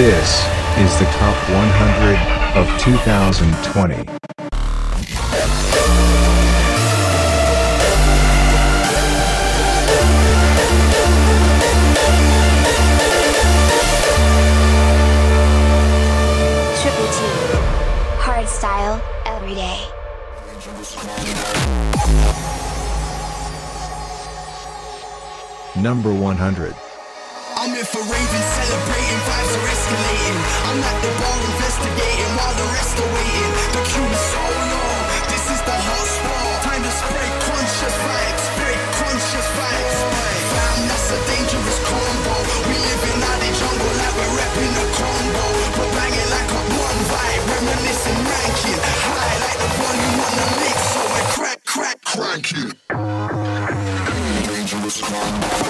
This is the top 100 of 2020. Triple T. Hard every day. Number 100. I'm in for raving, celebrating, vibes are escalating. I'm at the bar investigating while the rest are waiting. The queue is so long, this is the hot spot. Time to spray conscious vibes, spray conscious vibes. Fam, that's a dangerous combo. We live in the jungle like we're repping the Congo. But banging like a one vibe, reminiscing, ranking. High like the volume on the mix, so I crack, crack, crank it. Dangerous combo.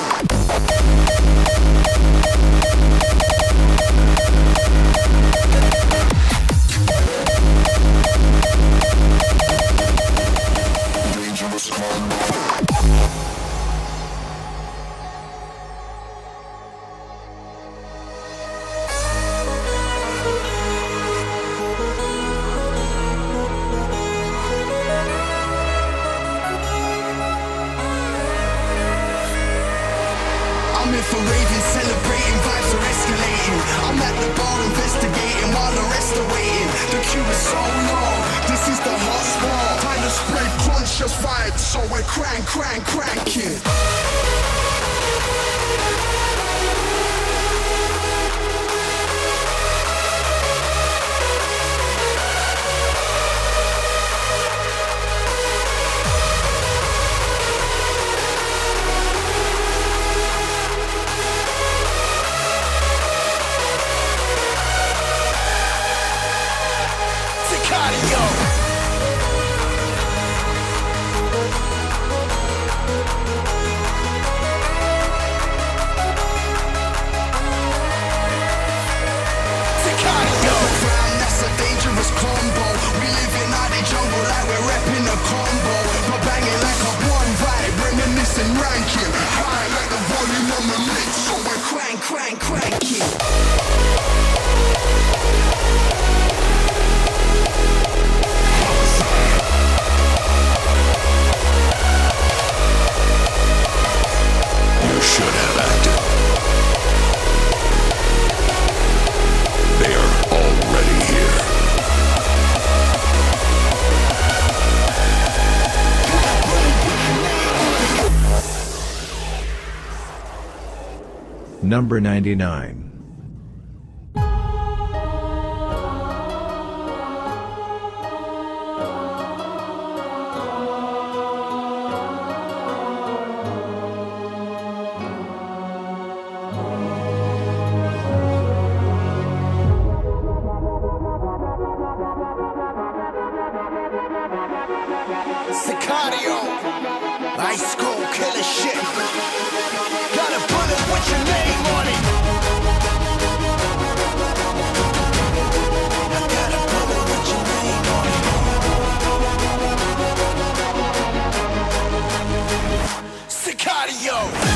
Number 99. Sicario.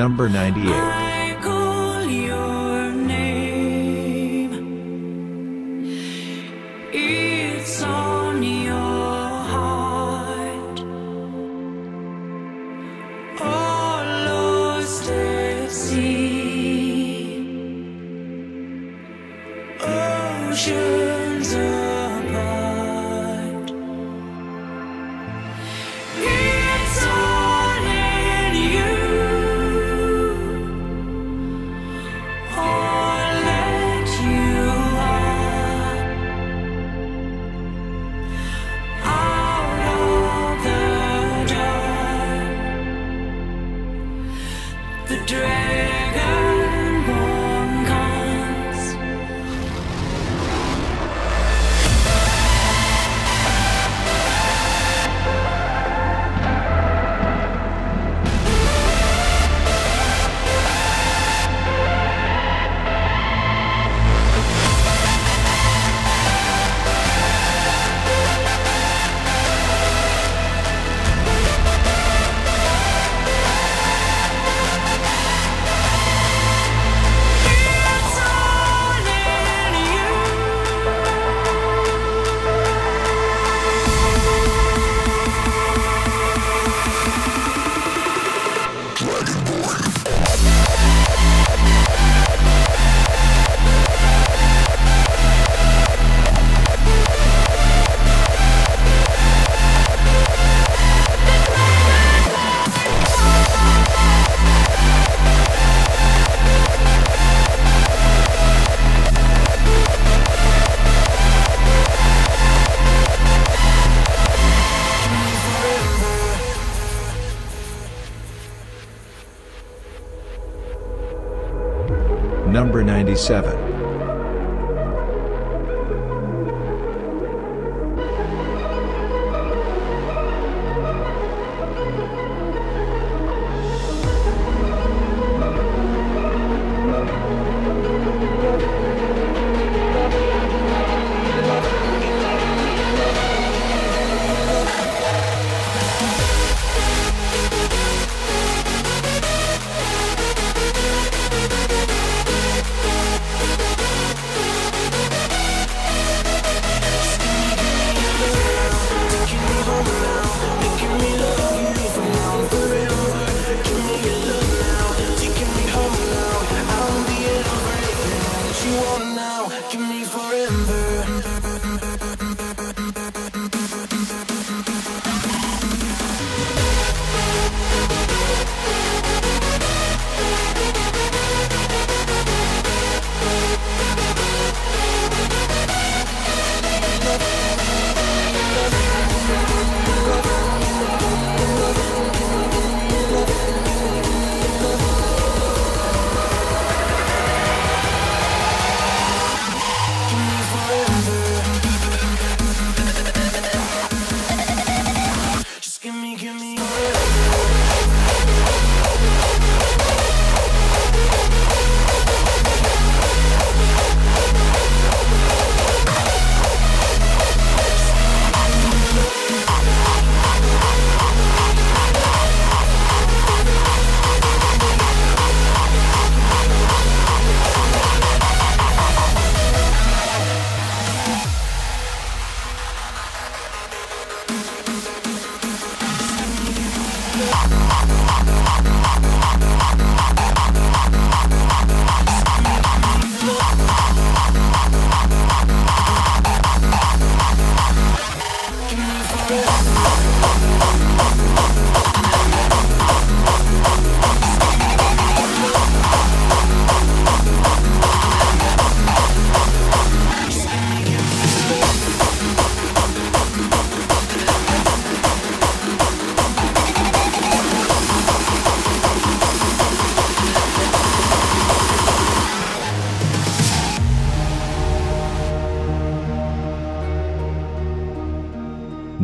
Number 98. Number 97.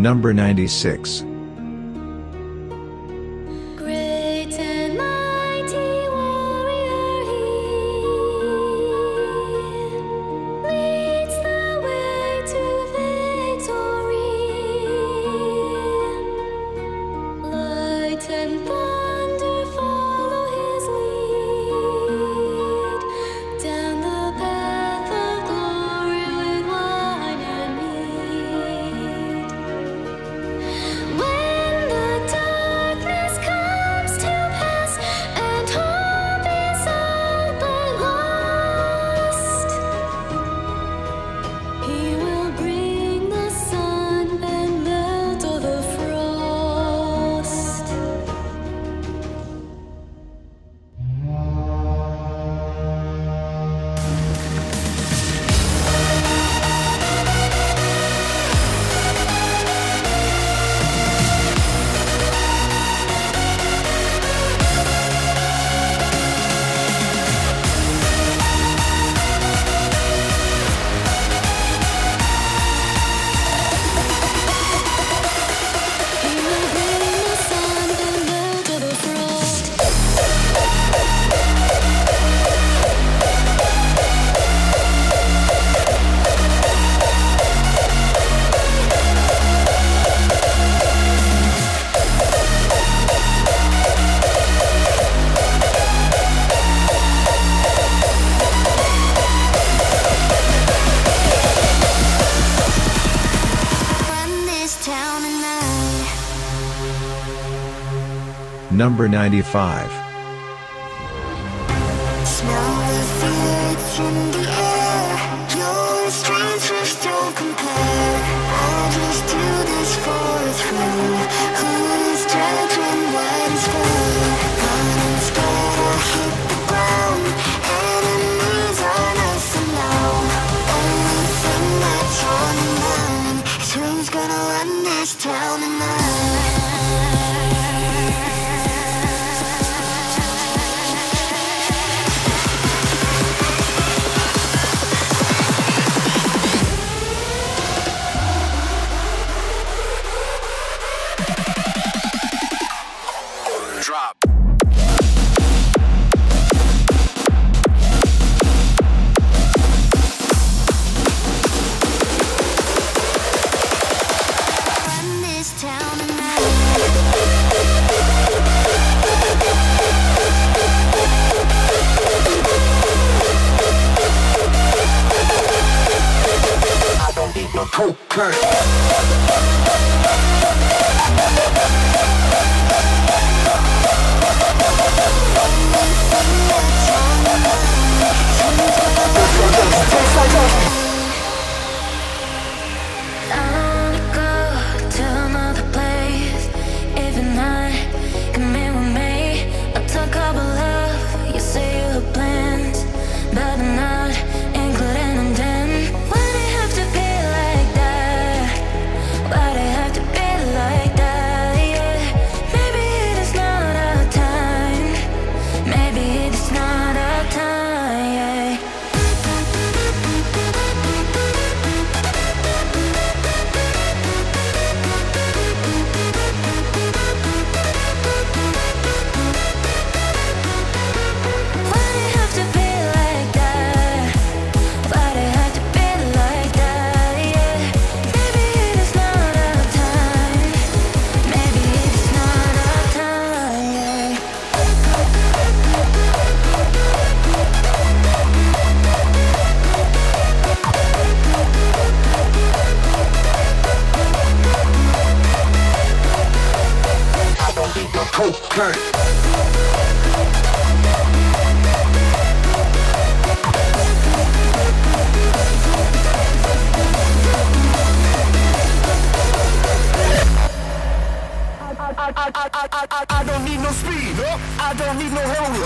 Number 96. Number 95 but not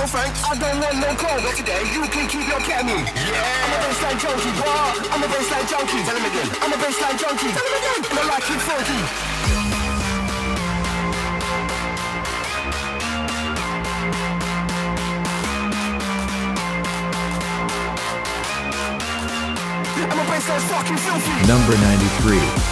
Lil Frank. I don't want no call, but today you can keep your cammy. Yeah. I'm a bassline junkie, what? I'm a bassline junkie. Tell him again. I'm a bassline junkie. Tell him again. And I like it funky. Number 93.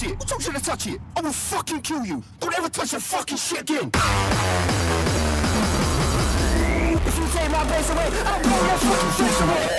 touch it. Who told you to touch it. I will fucking kill you. Don't ever touch that fucking shit again. If you take my bass away, I'll blow your fucking face away.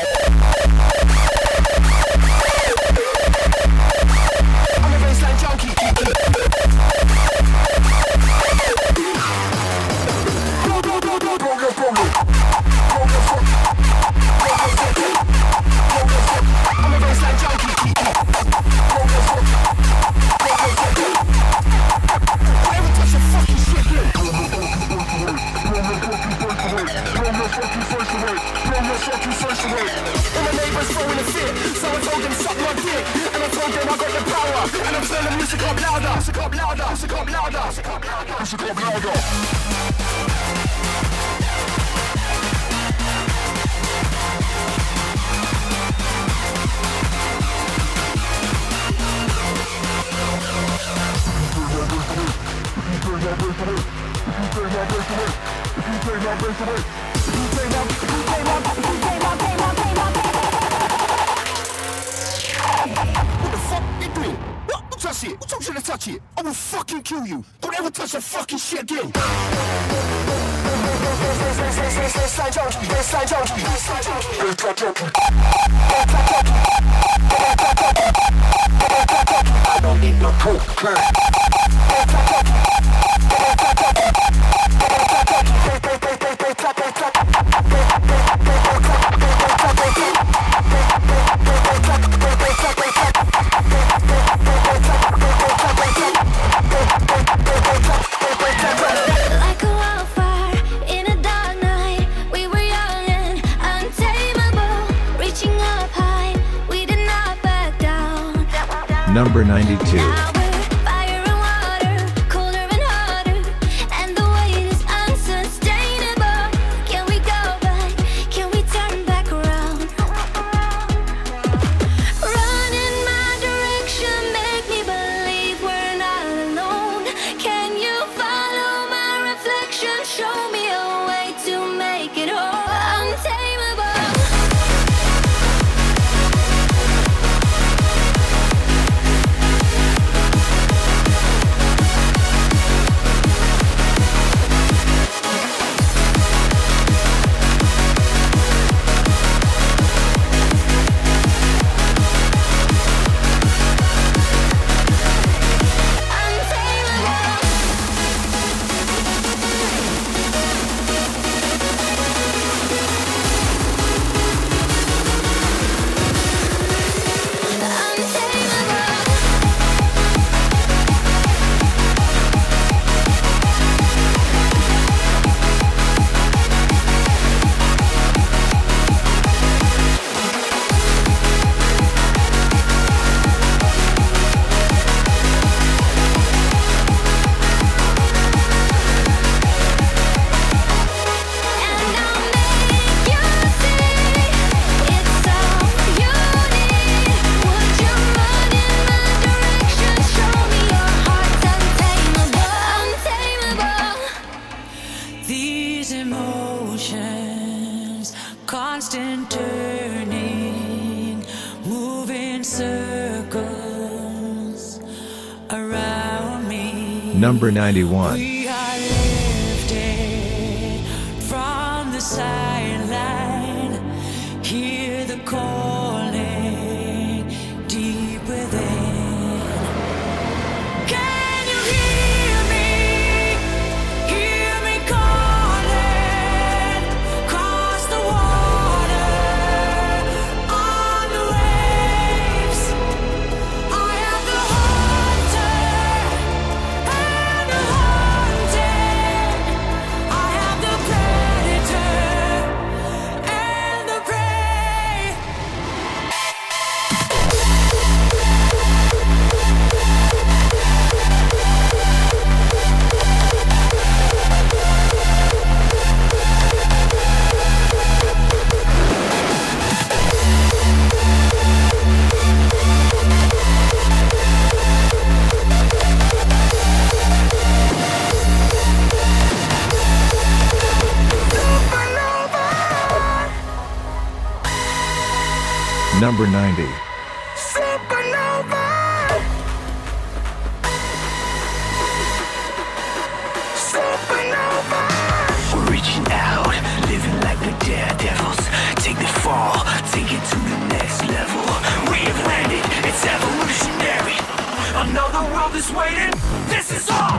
Number 91 This is all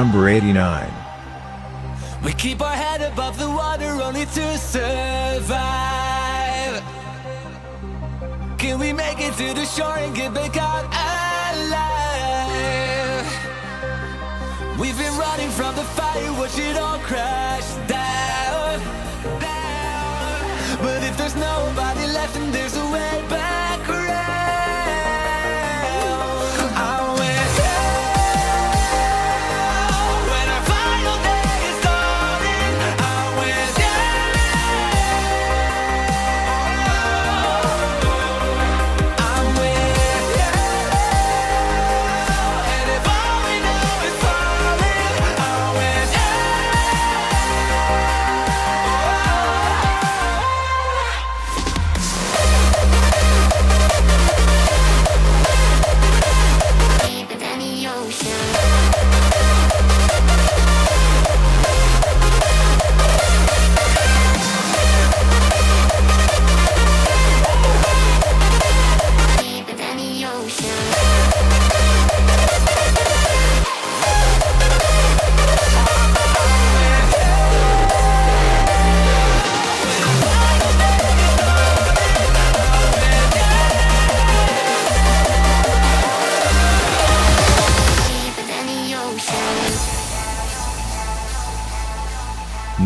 Number 89. We keep our head above the water only to survive. Can we make it to the shore and get back out alive? We've been running from the fire, watch it all crash down. down. But if there's nobody left and there's a way back.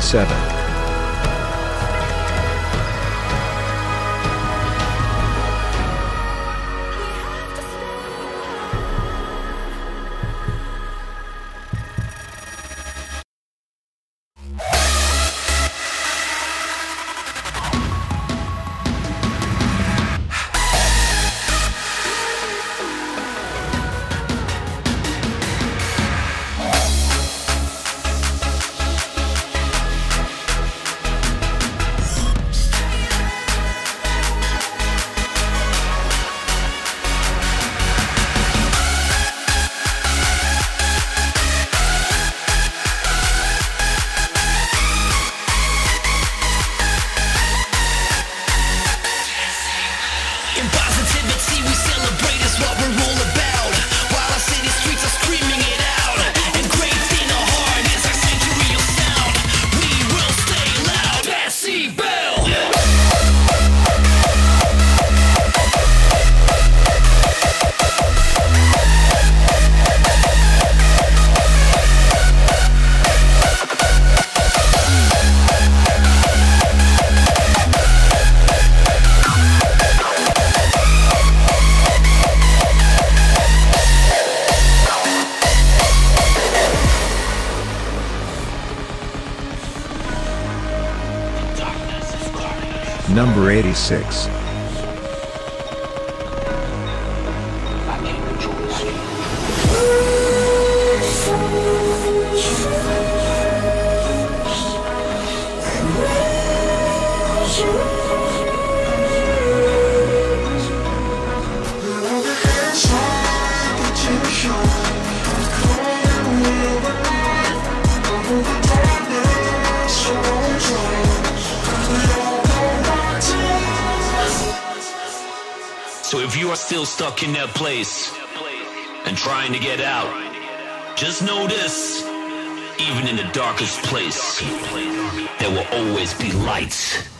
1987. Positivity, we celebrate is what we're. Six. So if you are still stuck in that place and trying to get out, just know this even in the darkest place, there will always be lights.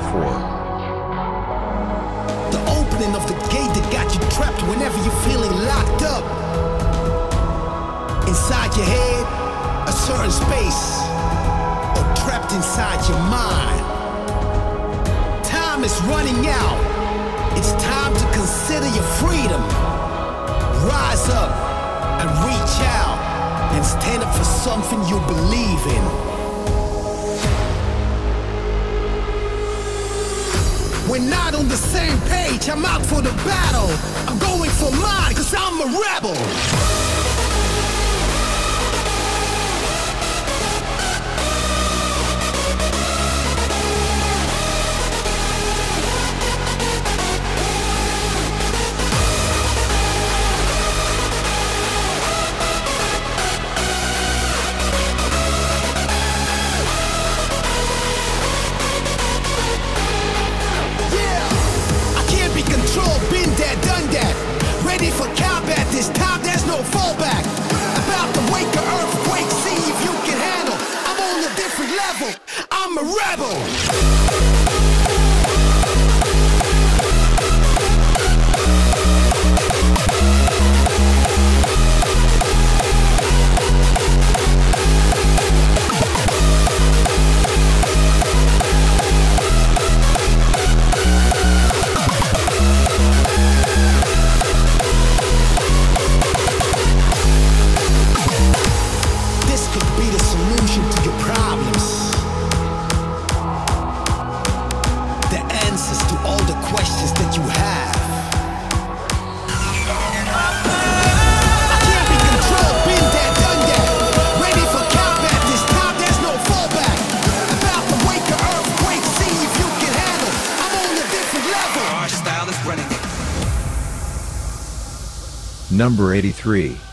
1984. the same page, I'm out for the battle. I'm going for mine, cause I'm a rebel. number 83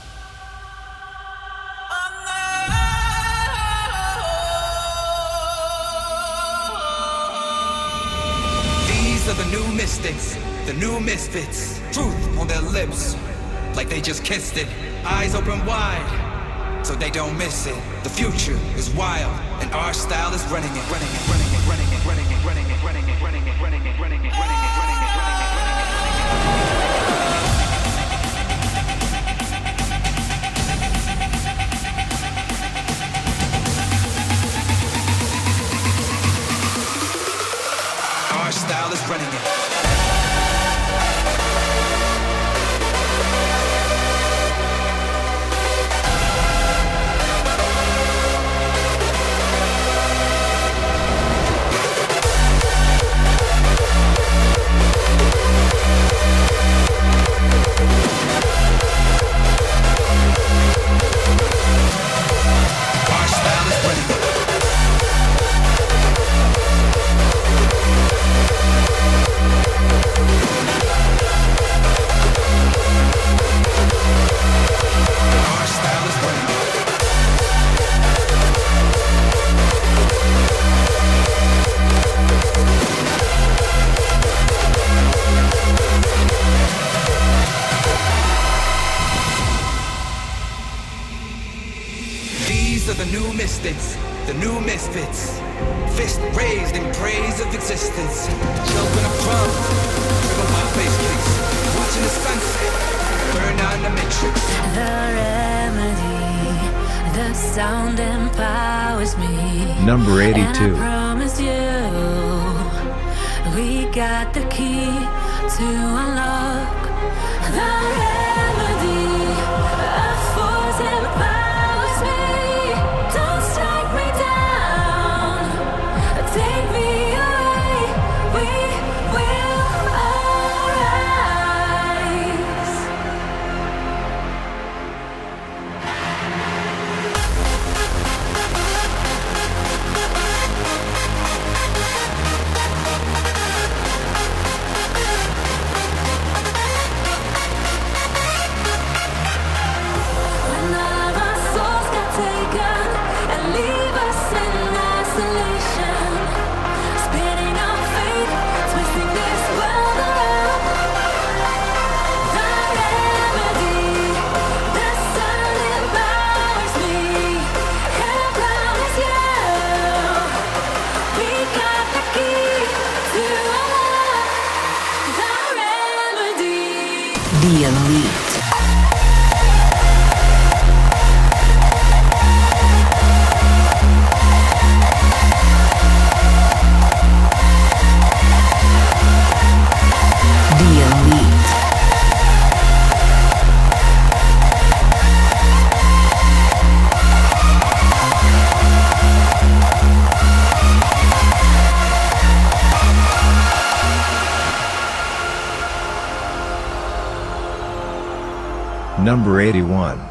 Number 81.